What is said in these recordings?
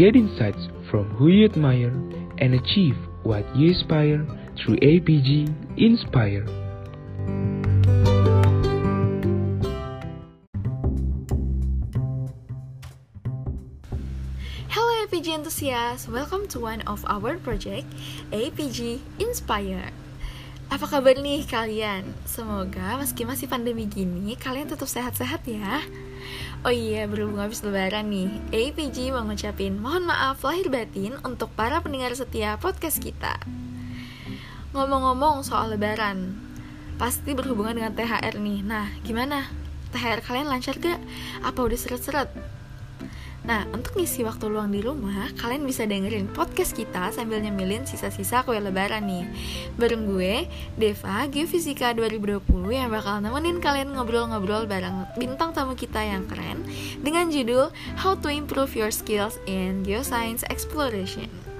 Get insights from who you admire and achieve what you aspire through APG Inspire. Hello APG enthusiasts, welcome to one of our project APG Inspire. Apa kabar nih kalian? Semoga meski masih pandemi gini, kalian tetap sehat-sehat ya. Oh iya, berhubung habis lebaran nih, APG mau ngucapin mohon maaf lahir batin untuk para pendengar setia podcast kita. Ngomong-ngomong soal lebaran, pasti berhubungan dengan THR nih. Nah, gimana? THR kalian lancar gak? Apa udah seret-seret? Nah, untuk ngisi waktu luang di rumah, kalian bisa dengerin podcast kita sambil nyemilin sisa-sisa kue lebaran nih. Bareng gue, Deva, Geofisika 2020 yang bakal nemenin kalian ngobrol-ngobrol bareng bintang tamu kita yang keren dengan judul How to Improve Your Skills in Geoscience Exploration.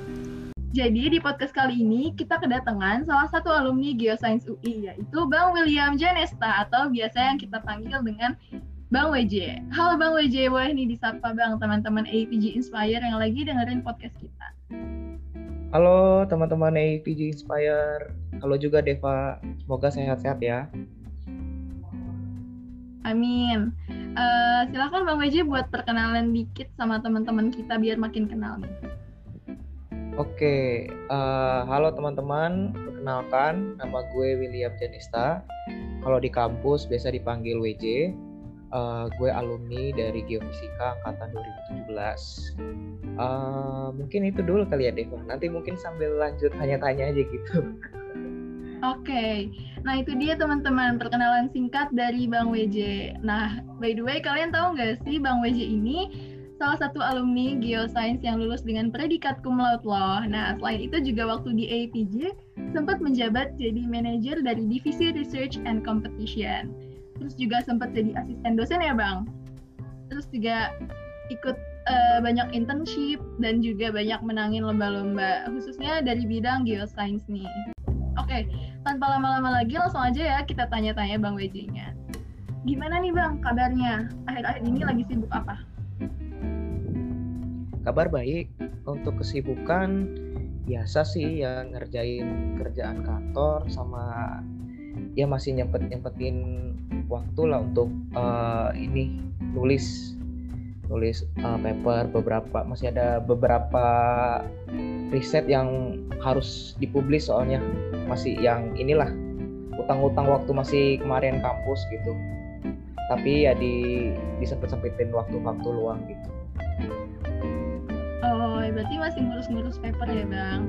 Jadi di podcast kali ini kita kedatangan salah satu alumni Geoscience UI yaitu Bang William Janesta atau biasa yang kita panggil dengan Bang WJ. Halo Bang WJ, boleh nih disapa Bang teman-teman APG Inspire yang lagi dengerin podcast kita. Halo teman-teman APG Inspire. Halo juga Deva. Semoga sehat-sehat ya. Amin. Uh, silakan Bang WJ buat perkenalan dikit sama teman-teman kita biar makin kenal nih. Oke, uh, halo teman-teman. Perkenalkan, nama gue William Janista. Kalau di kampus biasa dipanggil WJ. Uh, gue alumni dari Geofisika angkatan 2017. Uh, mungkin itu dulu kali ya Deva. Nanti mungkin sambil lanjut tanya-tanya aja gitu. Oke, okay. nah itu dia teman-teman perkenalan singkat dari Bang WJ. Nah, by the way kalian tahu nggak sih Bang WJ ini salah satu alumni geoscience yang lulus dengan predikat cum laude loh. Nah, selain itu juga waktu di APJ sempat menjabat jadi manajer dari divisi research and competition. Terus juga sempat jadi asisten dosen ya Bang. Terus juga ikut uh, banyak internship dan juga banyak menangin lomba-lomba khususnya dari bidang geoscience nih. Oke, tanpa lama-lama lagi langsung aja ya kita tanya-tanya Bang WJ-nya. Gimana nih Bang kabarnya? Akhir-akhir ini lagi sibuk apa? Kabar baik. Untuk kesibukan biasa sih ya ngerjain kerjaan kantor sama ya masih nyempet nyempetin waktu lah untuk uh, ini nulis. Nulis uh, paper beberapa masih ada beberapa riset yang harus dipublis soalnya. Masih yang inilah utang-utang waktu masih kemarin kampus gitu. Tapi ya di disempet-sempetin waktu-waktu luang gitu. Oh berarti masih ngurus-ngurus paper ya bang?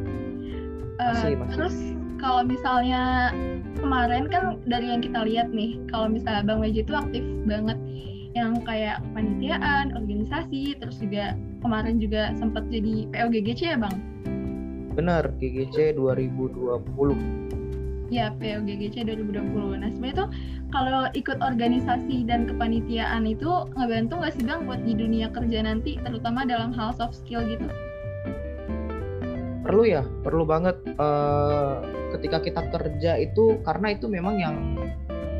Uh, masih, masih. terus kalau misalnya kemarin kan dari yang kita lihat nih kalau misalnya bang Weji itu aktif banget yang kayak kepanitiaan, organisasi, terus juga kemarin juga sempat jadi POGGC ya bang? Benar, GGC 2020. Ya, POGGC 2020. Nah sebenarnya tuh kalau ikut organisasi dan kepanitiaan itu ngebantu nggak sih bang buat di dunia kerja nanti, terutama dalam hal soft skill gitu? Perlu ya, perlu banget. Uh, ketika kita kerja itu karena itu memang yang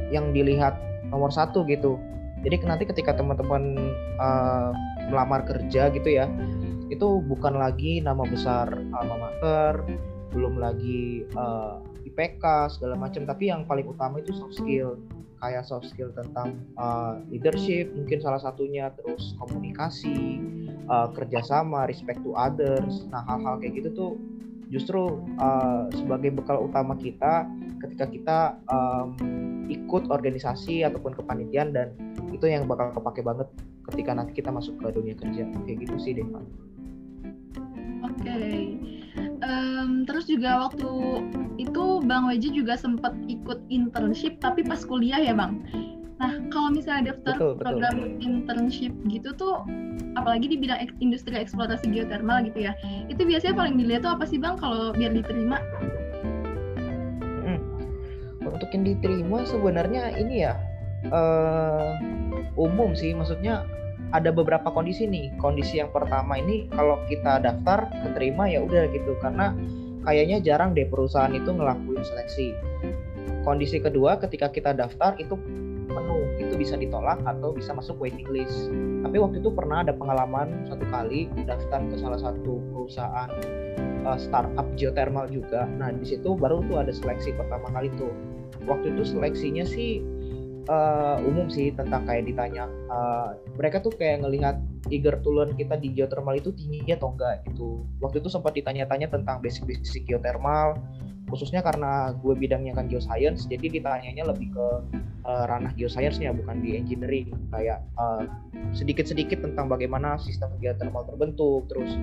yang dilihat nomor satu gitu jadi nanti ketika teman-teman uh, melamar kerja gitu ya itu bukan lagi nama besar alma mater belum lagi uh, eh, IPK segala macam tapi yang paling utama itu soft skill kayak soft skill tentang uh, leadership mungkin salah satunya terus komunikasi uh, kerjasama respect to others. Nah hal-hal kayak gitu tuh justru uh, sebagai bekal utama kita ketika kita um, ikut organisasi ataupun kepanitiaan dan itu yang bakal kepake banget ketika nanti kita masuk ke dunia kerja. Kayak gitu sih deh Oke, um, terus juga waktu itu Bang Weji juga sempat ikut internship tapi pas kuliah ya Bang. Nah, kalau misalnya daftar betul, program betul. internship gitu tuh, apalagi di bidang industri eksplorasi geothermal gitu ya, itu biasanya paling dilihat tuh apa sih bang kalau biar diterima? Hmm. Untuk yang diterima sebenarnya ini ya uh, umum sih, maksudnya ada beberapa kondisi nih. Kondisi yang pertama ini kalau kita daftar keterima ya udah gitu, karena kayaknya jarang deh perusahaan itu ngelakuin seleksi. Kondisi kedua ketika kita daftar itu penuh itu bisa ditolak atau bisa masuk waiting list. Tapi waktu itu pernah ada pengalaman satu kali daftar ke salah satu perusahaan uh, startup geothermal juga. Nah di situ baru tuh ada seleksi pertama kali tuh. Waktu itu seleksinya sih uh, umum sih tentang kayak ditanya uh, mereka tuh kayak ngelihat eager tulen kita di geothermal itu tinggi atau enggak gitu. Waktu itu sempat ditanya-tanya tentang basic-basic geothermal khususnya karena gue bidangnya kan geoscience jadi ditanyanya lebih ke uh, ranah geoscience-nya bukan di engineering. Kayak uh, sedikit-sedikit tentang bagaimana sistem geothermal terbentuk terus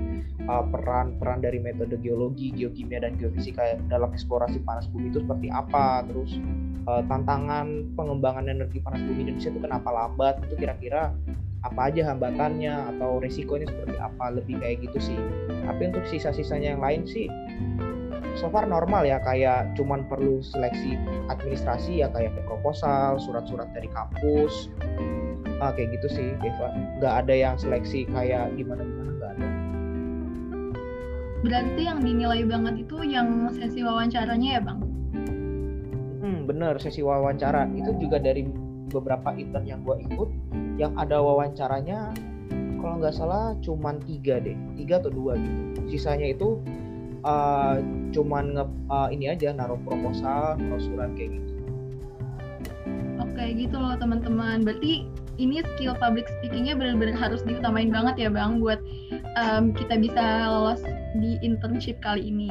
uh, peran-peran dari metode geologi, geokimia dan geofisika dalam eksplorasi panas bumi itu seperti apa terus uh, tantangan pengembangan energi panas bumi Indonesia itu kenapa lambat itu kira-kira apa aja hambatannya atau risikonya seperti apa lebih kayak gitu sih. Tapi untuk sisa-sisanya yang lain sih so far normal ya kayak cuman perlu seleksi administrasi ya kayak proposal surat-surat dari kampus. Ah, kayak gitu sih Deva nggak ada yang seleksi kayak gimana gimana nggak ada. Berarti yang dinilai banget itu yang sesi wawancaranya ya bang? Hmm bener sesi wawancara. Itu juga dari beberapa intern yang gue ikut yang ada wawancaranya kalau nggak salah cuman tiga deh tiga atau dua gitu. Sisanya itu uh, cuman nge uh, ini aja naruh proposal naruh surat kayak gitu. Oke gitu loh teman-teman. Berarti ini skill public speakingnya benar-benar harus diutamain banget ya bang buat um, kita bisa lolos di internship kali ini.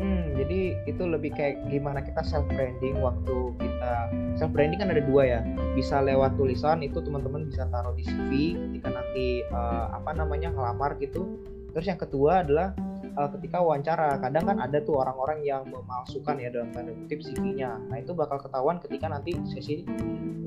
Hmm jadi itu lebih kayak gimana kita self branding waktu kita self branding kan ada dua ya. Bisa lewat tulisan itu teman-teman bisa taruh di CV ketika nanti uh, apa namanya ngelamar gitu. Terus yang kedua adalah uh, ketika wawancara kadang kan ada tuh orang-orang yang memalsukan ya dalam tanda kutip CV-nya nah itu bakal ketahuan ketika nanti sesi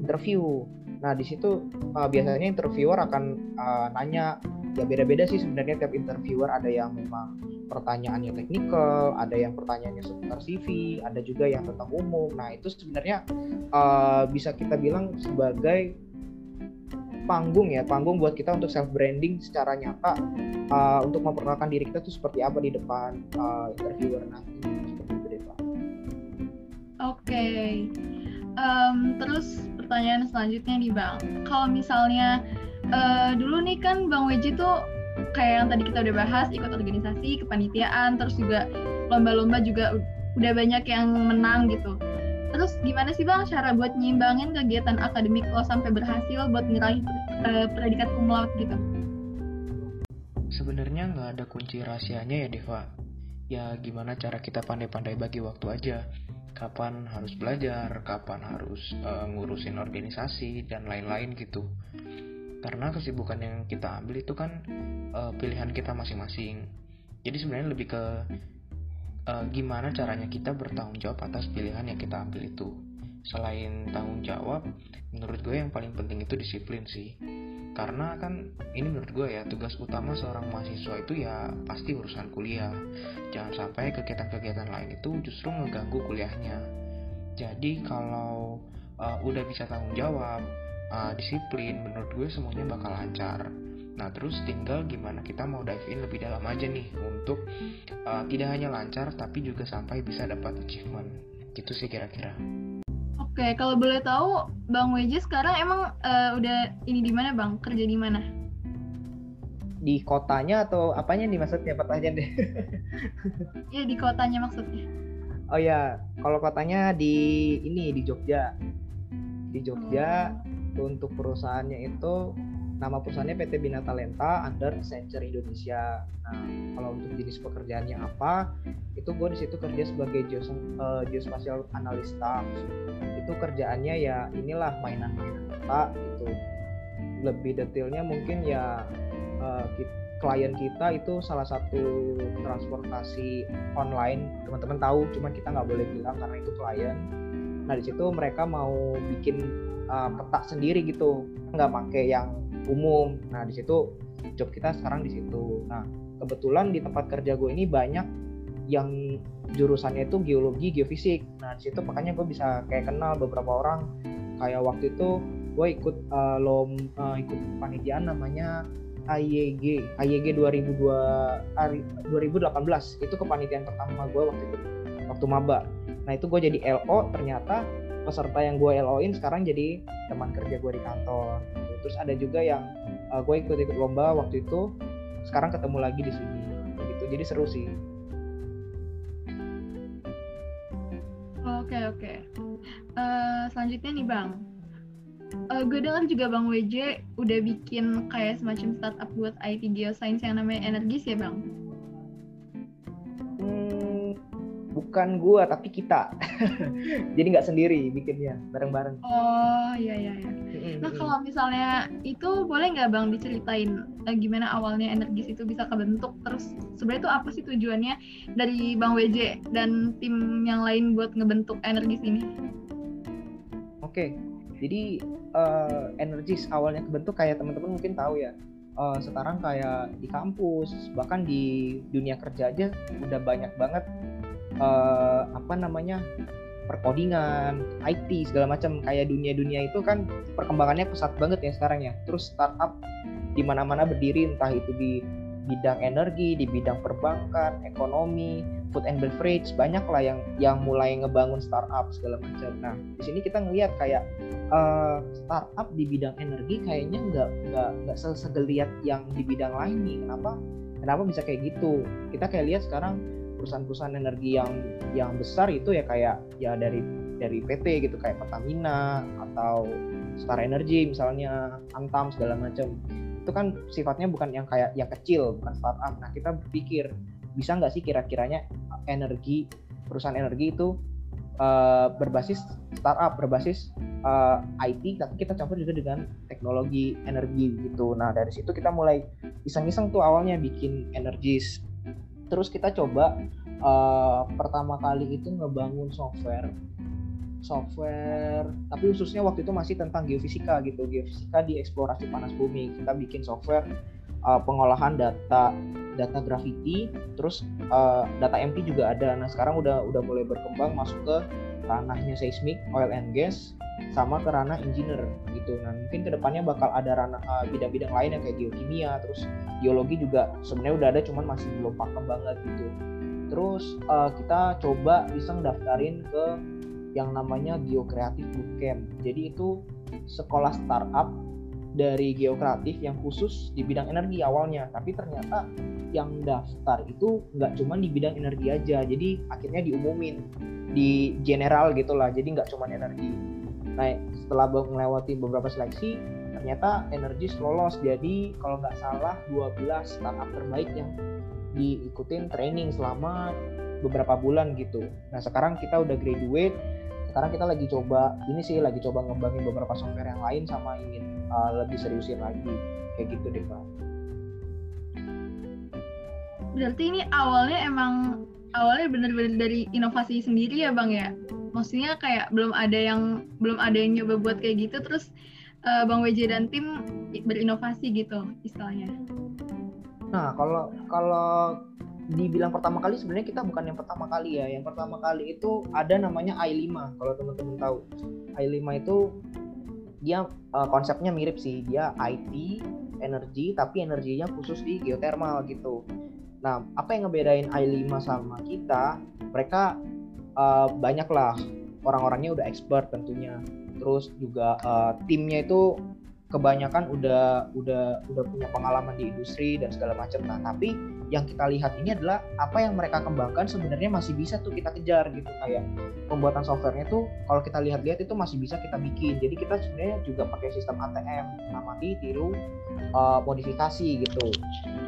interview. Nah di situ uh, biasanya interviewer akan uh, nanya. Ya beda-beda sih sebenarnya tiap interviewer. Ada yang memang pertanyaannya teknikal, ada yang pertanyaannya seputar CV, ada juga yang tentang umum. Nah itu sebenarnya uh, bisa kita bilang sebagai panggung ya panggung buat kita untuk self branding secara nyata uh, untuk memperkenalkan diri kita tuh seperti apa di depan uh, interviewer nanti seperti itu deh pak. Oke, okay. um, terus pertanyaan selanjutnya nih bang, kalau misalnya uh, dulu nih kan bang Weji tuh kayak yang tadi kita udah bahas ikut organisasi kepanitiaan terus juga lomba-lomba juga udah banyak yang menang gitu Terus gimana sih bang cara buat nyimbangin kegiatan akademik lo sampai berhasil buat ngeraih uh, predikat cum laude gitu? Sebenarnya nggak ada kunci rahasianya ya Deva. Ya gimana cara kita pandai-pandai bagi waktu aja. Kapan harus belajar, kapan harus uh, ngurusin organisasi dan lain-lain gitu. Karena kesibukan yang kita ambil itu kan uh, pilihan kita masing-masing. Jadi sebenarnya lebih ke uh, gimana caranya kita bertanggung jawab atas pilihan yang kita ambil itu. Selain tanggung jawab, menurut gue yang paling penting itu disiplin sih. Karena kan ini menurut gue ya tugas utama seorang mahasiswa itu ya pasti urusan kuliah. Jangan sampai kegiatan-kegiatan lain itu justru ngeganggu kuliahnya. Jadi kalau uh, udah bisa tanggung jawab, uh, disiplin, menurut gue semuanya bakal lancar. Nah, terus tinggal gimana kita mau dive in lebih dalam aja nih untuk uh, tidak hanya lancar tapi juga sampai bisa dapat achievement. Gitu sih kira-kira. Oke, kalau boleh tahu Bang Weji sekarang emang uh, udah ini di mana Bang? Kerja di mana? Di kotanya atau apanya nih maksudnya pertanyaan deh? Iya, di kotanya maksudnya. Oh ya, kalau kotanya di ini di Jogja. Di Jogja hmm. untuk perusahaannya itu nama perusahaannya PT Bina Talenta under Accenture Indonesia. Nah, kalau untuk jenis pekerjaannya apa, itu gue di situ kerja sebagai geos, uh, geospatial analis staff. Itu kerjaannya ya inilah mainan-mainan data gitu. Lebih detailnya mungkin ya uh, klien kita itu salah satu transportasi online teman-teman tahu cuman kita nggak boleh bilang karena itu klien nah di situ mereka mau bikin uh, peta sendiri gitu nggak pakai yang umum. Nah, di situ job kita sekarang di situ. Nah, kebetulan di tempat kerja gue ini banyak yang jurusannya itu geologi, geofisik. Nah, di situ makanya gue bisa kayak kenal beberapa orang. Kayak waktu itu gue ikut uh, lom uh, ikut panitiaan namanya AYG AYG 2002 2018 itu kepanitiaan pertama gue waktu itu waktu maba. Nah itu gue jadi LO ternyata peserta yang gue LO-in sekarang jadi teman kerja gue di kantor. Terus ada juga yang uh, gue ikut-ikut lomba waktu itu sekarang ketemu lagi di sini. Gitu. Jadi seru sih oke oke. Uh, selanjutnya nih bang. Uh, gue dengar juga bang WJ udah bikin kayak semacam startup buat IT geoscience yang namanya Energis ya bang bukan gua tapi kita. Jadi nggak sendiri bikinnya bareng-bareng. Oh iya iya iya. Nah kalau misalnya itu boleh nggak bang diceritain uh, gimana awalnya energis itu bisa kebentuk? Terus sebenarnya itu apa sih tujuannya dari bang WJ dan tim yang lain buat ngebentuk energis ini? Oke jadi uh, energis awalnya kebentuk kayak teman-teman mungkin tahu ya. Uh, sekarang kayak di kampus bahkan di dunia kerja aja udah banyak banget uh, apa namanya perkodingan, IT segala macam kayak dunia-dunia itu kan perkembangannya pesat banget ya sekarang ya. Terus startup di mana-mana berdiri entah itu di bidang energi, di bidang perbankan, ekonomi, food and beverage, banyak lah yang yang mulai ngebangun startup segala macam. Nah, di sini kita ngelihat kayak uh, startup di bidang energi kayaknya nggak nggak nggak segeliat yang di bidang lain nih. Kenapa? Kenapa bisa kayak gitu? Kita kayak lihat sekarang perusahaan-perusahaan energi yang yang besar itu ya kayak ya dari dari PT gitu kayak Pertamina atau Star Energy misalnya Antam segala macam itu kan sifatnya bukan yang kayak yang kecil bukan startup. Nah kita berpikir bisa nggak sih kira-kiranya energi perusahaan energi itu uh, berbasis startup berbasis uh, eh, IT tapi kita campur juga dengan teknologi energi gitu. Nah dari situ kita mulai iseng-iseng tuh awalnya bikin energis terus kita coba uh, pertama kali itu ngebangun software software tapi khususnya waktu itu masih tentang geofisika gitu. Geofisika di eksplorasi panas bumi. Kita bikin software uh, pengolahan data data gravity terus uh, data MT juga ada. Nah sekarang udah udah mulai berkembang masuk ke ranahnya seismik oil and gas sama ke ranah engineer gitu. Nah mungkin ke depannya bakal ada ranah uh, bidang-bidang lain yang kayak geokimia, terus geologi juga sebenarnya udah ada, cuman masih belum pakem banget gitu. Terus uh, kita coba iseng daftarin ke yang namanya Geokreatif Bootcamp. Jadi itu sekolah startup dari geokreatif yang khusus di bidang energi awalnya. Tapi ternyata yang daftar itu nggak cuma di bidang energi aja. Jadi akhirnya diumumin di general gitulah jadi nggak cuma energi. Nah setelah melewati beberapa seleksi ternyata energi lolos. Jadi kalau nggak salah 12 startup terbaik yang diikutin training selama beberapa bulan gitu. Nah sekarang kita udah graduate, sekarang kita lagi coba ini sih lagi coba ngembangin beberapa software yang lain sama ingin uh, lebih seriusin lagi kayak gitu deh pak. Berarti ini awalnya emang awalnya bener-bener dari inovasi sendiri ya bang ya? maksudnya kayak belum ada yang belum ada yang nyoba buat kayak gitu terus uh, Bang WJ dan tim berinovasi gitu istilahnya. Nah, kalau kalau dibilang pertama kali sebenarnya kita bukan yang pertama kali ya. Yang pertama kali itu ada namanya i5 kalau teman-teman tahu. i5 itu dia uh, konsepnya mirip sih. Dia IT, energi tapi energinya khusus di geothermal gitu. Nah, apa yang ngebedain i5 sama kita? Mereka uh, banyak lah orang-orangnya udah expert tentunya terus juga uh, timnya itu kebanyakan udah udah udah punya pengalaman di industri dan segala macam. Nah tapi yang kita lihat ini adalah apa yang mereka kembangkan sebenarnya masih bisa tuh kita kejar gitu. Kayak pembuatan softwarenya tuh kalau kita lihat-lihat itu masih bisa kita bikin. Jadi kita sebenarnya juga pakai sistem ATM amati tiru uh, modifikasi gitu.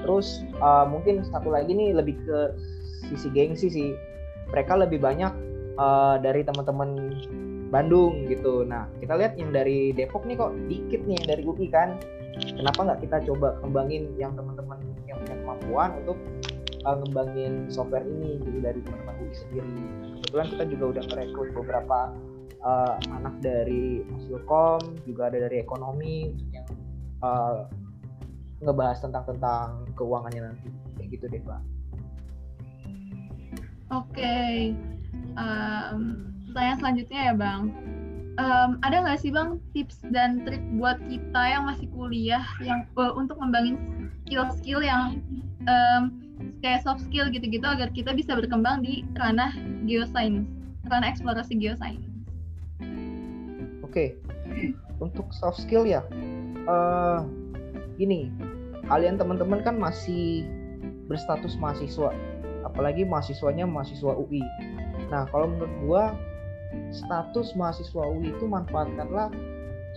Terus uh, mungkin satu lagi nih lebih ke sisi gengsi sih. Mereka lebih banyak uh, dari teman-teman Bandung gitu. Nah kita lihat yang dari Depok nih kok dikit nih yang dari UI kan. Kenapa nggak kita coba kembangin yang teman-teman yang punya kemampuan untuk uh, ngembangin software ini gitu dari teman-teman UI sendiri. Kebetulan kita juga udah merekrut beberapa uh, anak dari Hasilkom, juga ada dari ekonomi yang uh, ngebahas tentang tentang keuangannya nanti kayak gitu deh pak. Oke, okay. um, pertanyaan selanjutnya ya bang. Um, ada nggak sih bang tips dan trik buat kita yang masih kuliah yang uh, untuk ngembangin skill-skill yang um, kayak soft skill gitu-gitu agar kita bisa berkembang di ranah geoscience, ranah eksplorasi geoscience? Oke, okay. untuk soft skill ya, uh, gini, kalian teman-teman kan masih berstatus mahasiswa, apalagi mahasiswanya mahasiswa UI. Nah, kalau menurut gua status mahasiswa UI itu manfaatkanlah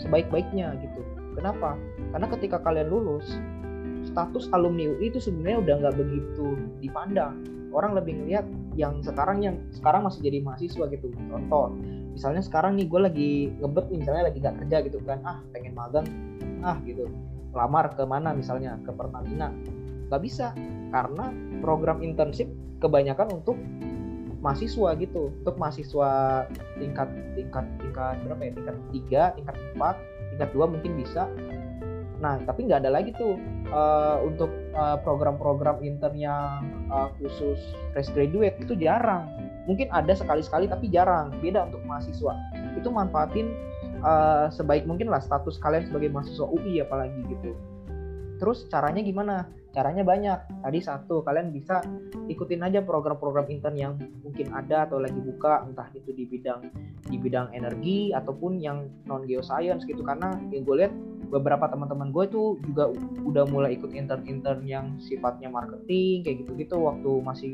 sebaik-baiknya gitu. Kenapa? Karena ketika kalian lulus, status alumni UI itu sebenarnya udah nggak begitu dipandang. Orang lebih ngeliat yang sekarang yang sekarang masih jadi mahasiswa gitu. Contoh, misalnya sekarang nih gue lagi ngebet misalnya lagi nggak kerja gitu kan, ah pengen magang, ah gitu, lamar ke mana misalnya ke Pertamina, nggak bisa karena program internship kebanyakan untuk mahasiswa gitu. Untuk mahasiswa tingkat tingkat tingkat berapa ya? Tingkat tiga tingkat empat tingkat dua mungkin bisa. Nah tapi nggak ada lagi tuh uh, untuk uh, program-program intern yang uh, khusus fresh graduate itu jarang. Mungkin ada sekali-sekali tapi jarang. Beda untuk mahasiswa. Itu manfaatin uh, sebaik mungkin lah status kalian sebagai mahasiswa UI apalagi gitu. Terus caranya gimana caranya banyak. Tadi satu kalian bisa ikutin aja program-program intern yang mungkin ada atau lagi buka entah itu di bidang di bidang energi ataupun yang non geoscience gitu. Karena yang gue lihat beberapa teman-teman gue tuh juga udah mulai ikut intern-intern yang sifatnya marketing kayak gitu-gitu waktu masih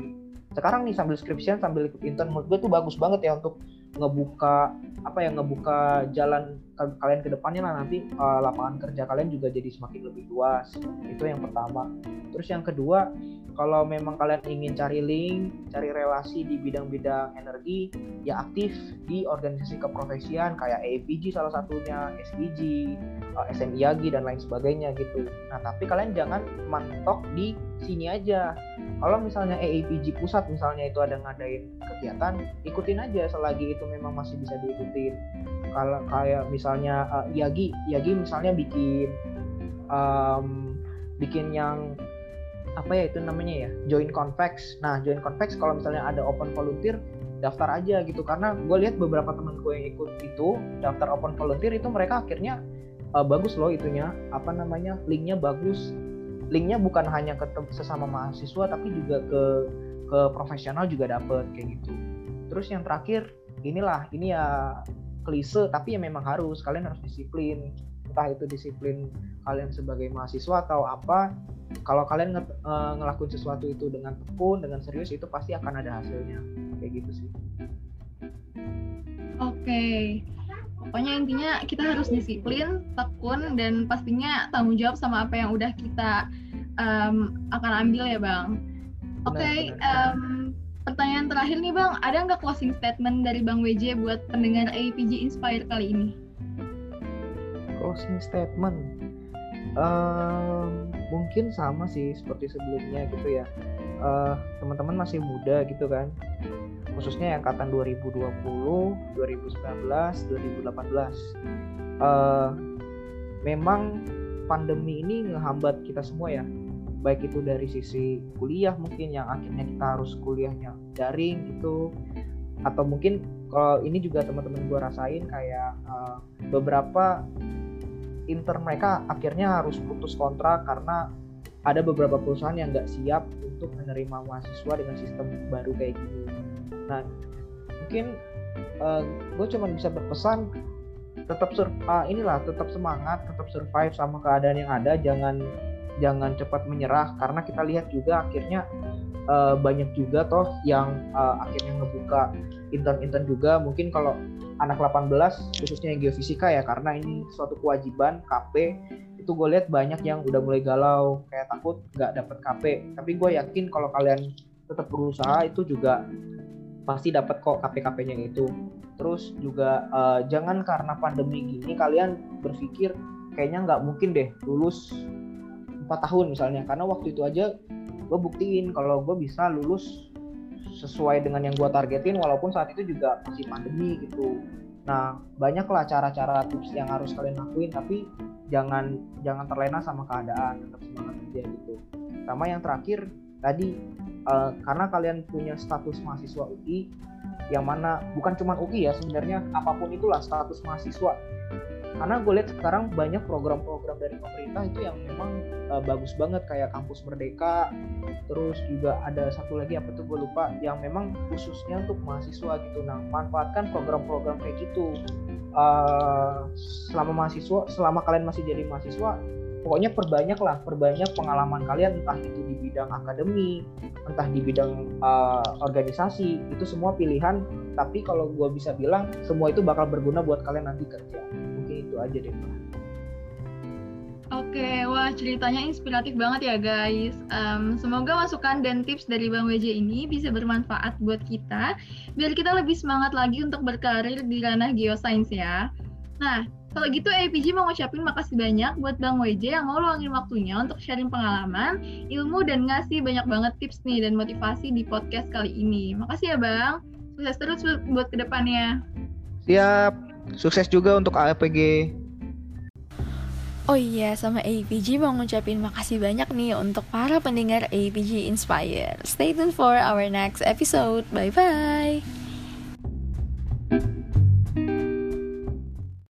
sekarang nih sambil skripsian sambil ikut intern menurut gue tuh bagus banget ya untuk ngebuka apa ya ngebuka jalan kalian ke depannya lah nanti uh, lapangan kerja kalian juga jadi semakin lebih luas itu yang pertama terus yang kedua kalau memang kalian ingin cari link, cari relasi di bidang-bidang energi, ya aktif di organisasi keprofesian kayak APG salah satunya, SDG, uh, eh, SMIAGI dan lain sebagainya gitu. Nah, tapi kalian jangan mentok di sini aja. Kalau misalnya AAPG pusat misalnya itu ada ngadain kegiatan, ikutin aja selagi itu memang masih bisa diikutin. Kalau kayak misalnya uh, IAGI, IAGI misalnya bikin um, bikin yang apa ya itu namanya ya? Join convex. Nah join convex kalau misalnya ada open volunteer daftar aja gitu. Karena gue lihat beberapa teman gue yang ikut itu daftar open volunteer itu mereka akhirnya uh, bagus loh itunya. Apa namanya? Linknya bagus linknya bukan hanya ke sesama mahasiswa tapi juga ke ke profesional juga dapet kayak gitu. Terus yang terakhir inilah ini ya klise tapi ya memang harus. Kalian harus disiplin. Entah itu disiplin kalian sebagai mahasiswa atau apa kalau kalian nge uh, ngelakuin sesuatu itu dengan tekun dengan serius itu pasti akan ada hasilnya. Kayak gitu sih. Oke. okay. Pokoknya intinya kita harus disiplin tekun dan pastinya tanggung jawab sama apa yang udah kita um, akan ambil ya bang. Oke okay, um, pertanyaan terakhir nih bang. Ada nggak closing statement dari bang WJ buat pendengar APG Inspire kali ini? Closing statement? Um, mungkin sama sih seperti sebelumnya gitu ya. Uh, teman-teman masih muda gitu kan khususnya yang angkatan 2020 2019 2018 uh, memang pandemi ini ngehambat kita semua ya. Baik itu dari sisi kuliah mungkin yang akhirnya kita harus kuliahnya daring gitu. Atau mungkin kalau ini juga teman-teman gue rasain kayak uh, beberapa intern mereka akhirnya harus putus kontrak karena ada beberapa perusahaan yang nggak siap untuk menerima mahasiswa dengan sistem baru kayak gini. Nah, mungkin uh, eh, gue cuma bisa berpesan tetap sur uh, inilah tetap semangat, tetap survive sama keadaan yang ada, jangan jangan cepat menyerah karena kita lihat juga akhirnya uh, banyak juga toh yang uh, akhirnya ngebuka intern-intern juga. Mungkin kalau anak 18 khususnya yang geofisika ya karena ini suatu kewajiban KP itu gue lihat banyak yang udah mulai galau kayak takut nggak dapet KP tapi gue yakin kalau kalian tetap berusaha itu juga pasti dapat kok KP-KP-nya itu. Terus juga uh, jangan karena pandemi gini kalian berpikir kayaknya nggak mungkin deh lulus 4 tahun misalnya. Karena waktu itu aja gue buktiin kalau gue bisa lulus sesuai dengan yang gue targetin walaupun saat itu juga masih pandemi gitu. Nah banyaklah cara-cara tips yang harus kalian lakuin tapi jangan jangan terlena sama keadaan tetap semangat aja gitu. Sama yang terakhir tadi uh, karena kalian punya status mahasiswa UI yang mana bukan cuma UI ya sebenarnya apa pun itulah status mahasiswa. Karena gue lihat sekarang banyak program-program dari pemerintah itu yang memang uh, bagus banget kayak kampus merdeka terus juga ada satu lagi apa tuh gue lupa yang memang khususnya untuk mahasiswa gitu. Nah manfaatkan program-program kayak gitu. Uh, selama mahasiswa selama kalian masih jadi mahasiswa pokoknya perbanyak lah perbanyak pengalaman kalian entah itu di bidang akademi entah di bidang uh, organisasi itu semua pilihan tapi kalau gue bisa bilang semua itu bakal berguna buat kalian nanti kerja mungkin itu aja deh Oke, wah ceritanya inspiratif banget ya guys. Um, semoga masukan dan tips dari Bang WJ ini bisa bermanfaat buat kita, biar kita lebih semangat lagi untuk berkarir di ranah geoscience ya. Nah, kalau gitu APG mau ngucapin makasih banyak buat Bang WJ yang mau luangin waktunya untuk sharing pengalaman, ilmu, dan ngasih banyak banget tips nih dan motivasi di podcast kali ini. Makasih ya Bang. Sukses terus buat ke depannya. Siap. Sukses juga untuk APG. Oh iya, sama APG mau ngucapin makasih banyak nih untuk para pendengar APG Inspire. Stay tuned for our next episode. Bye-bye.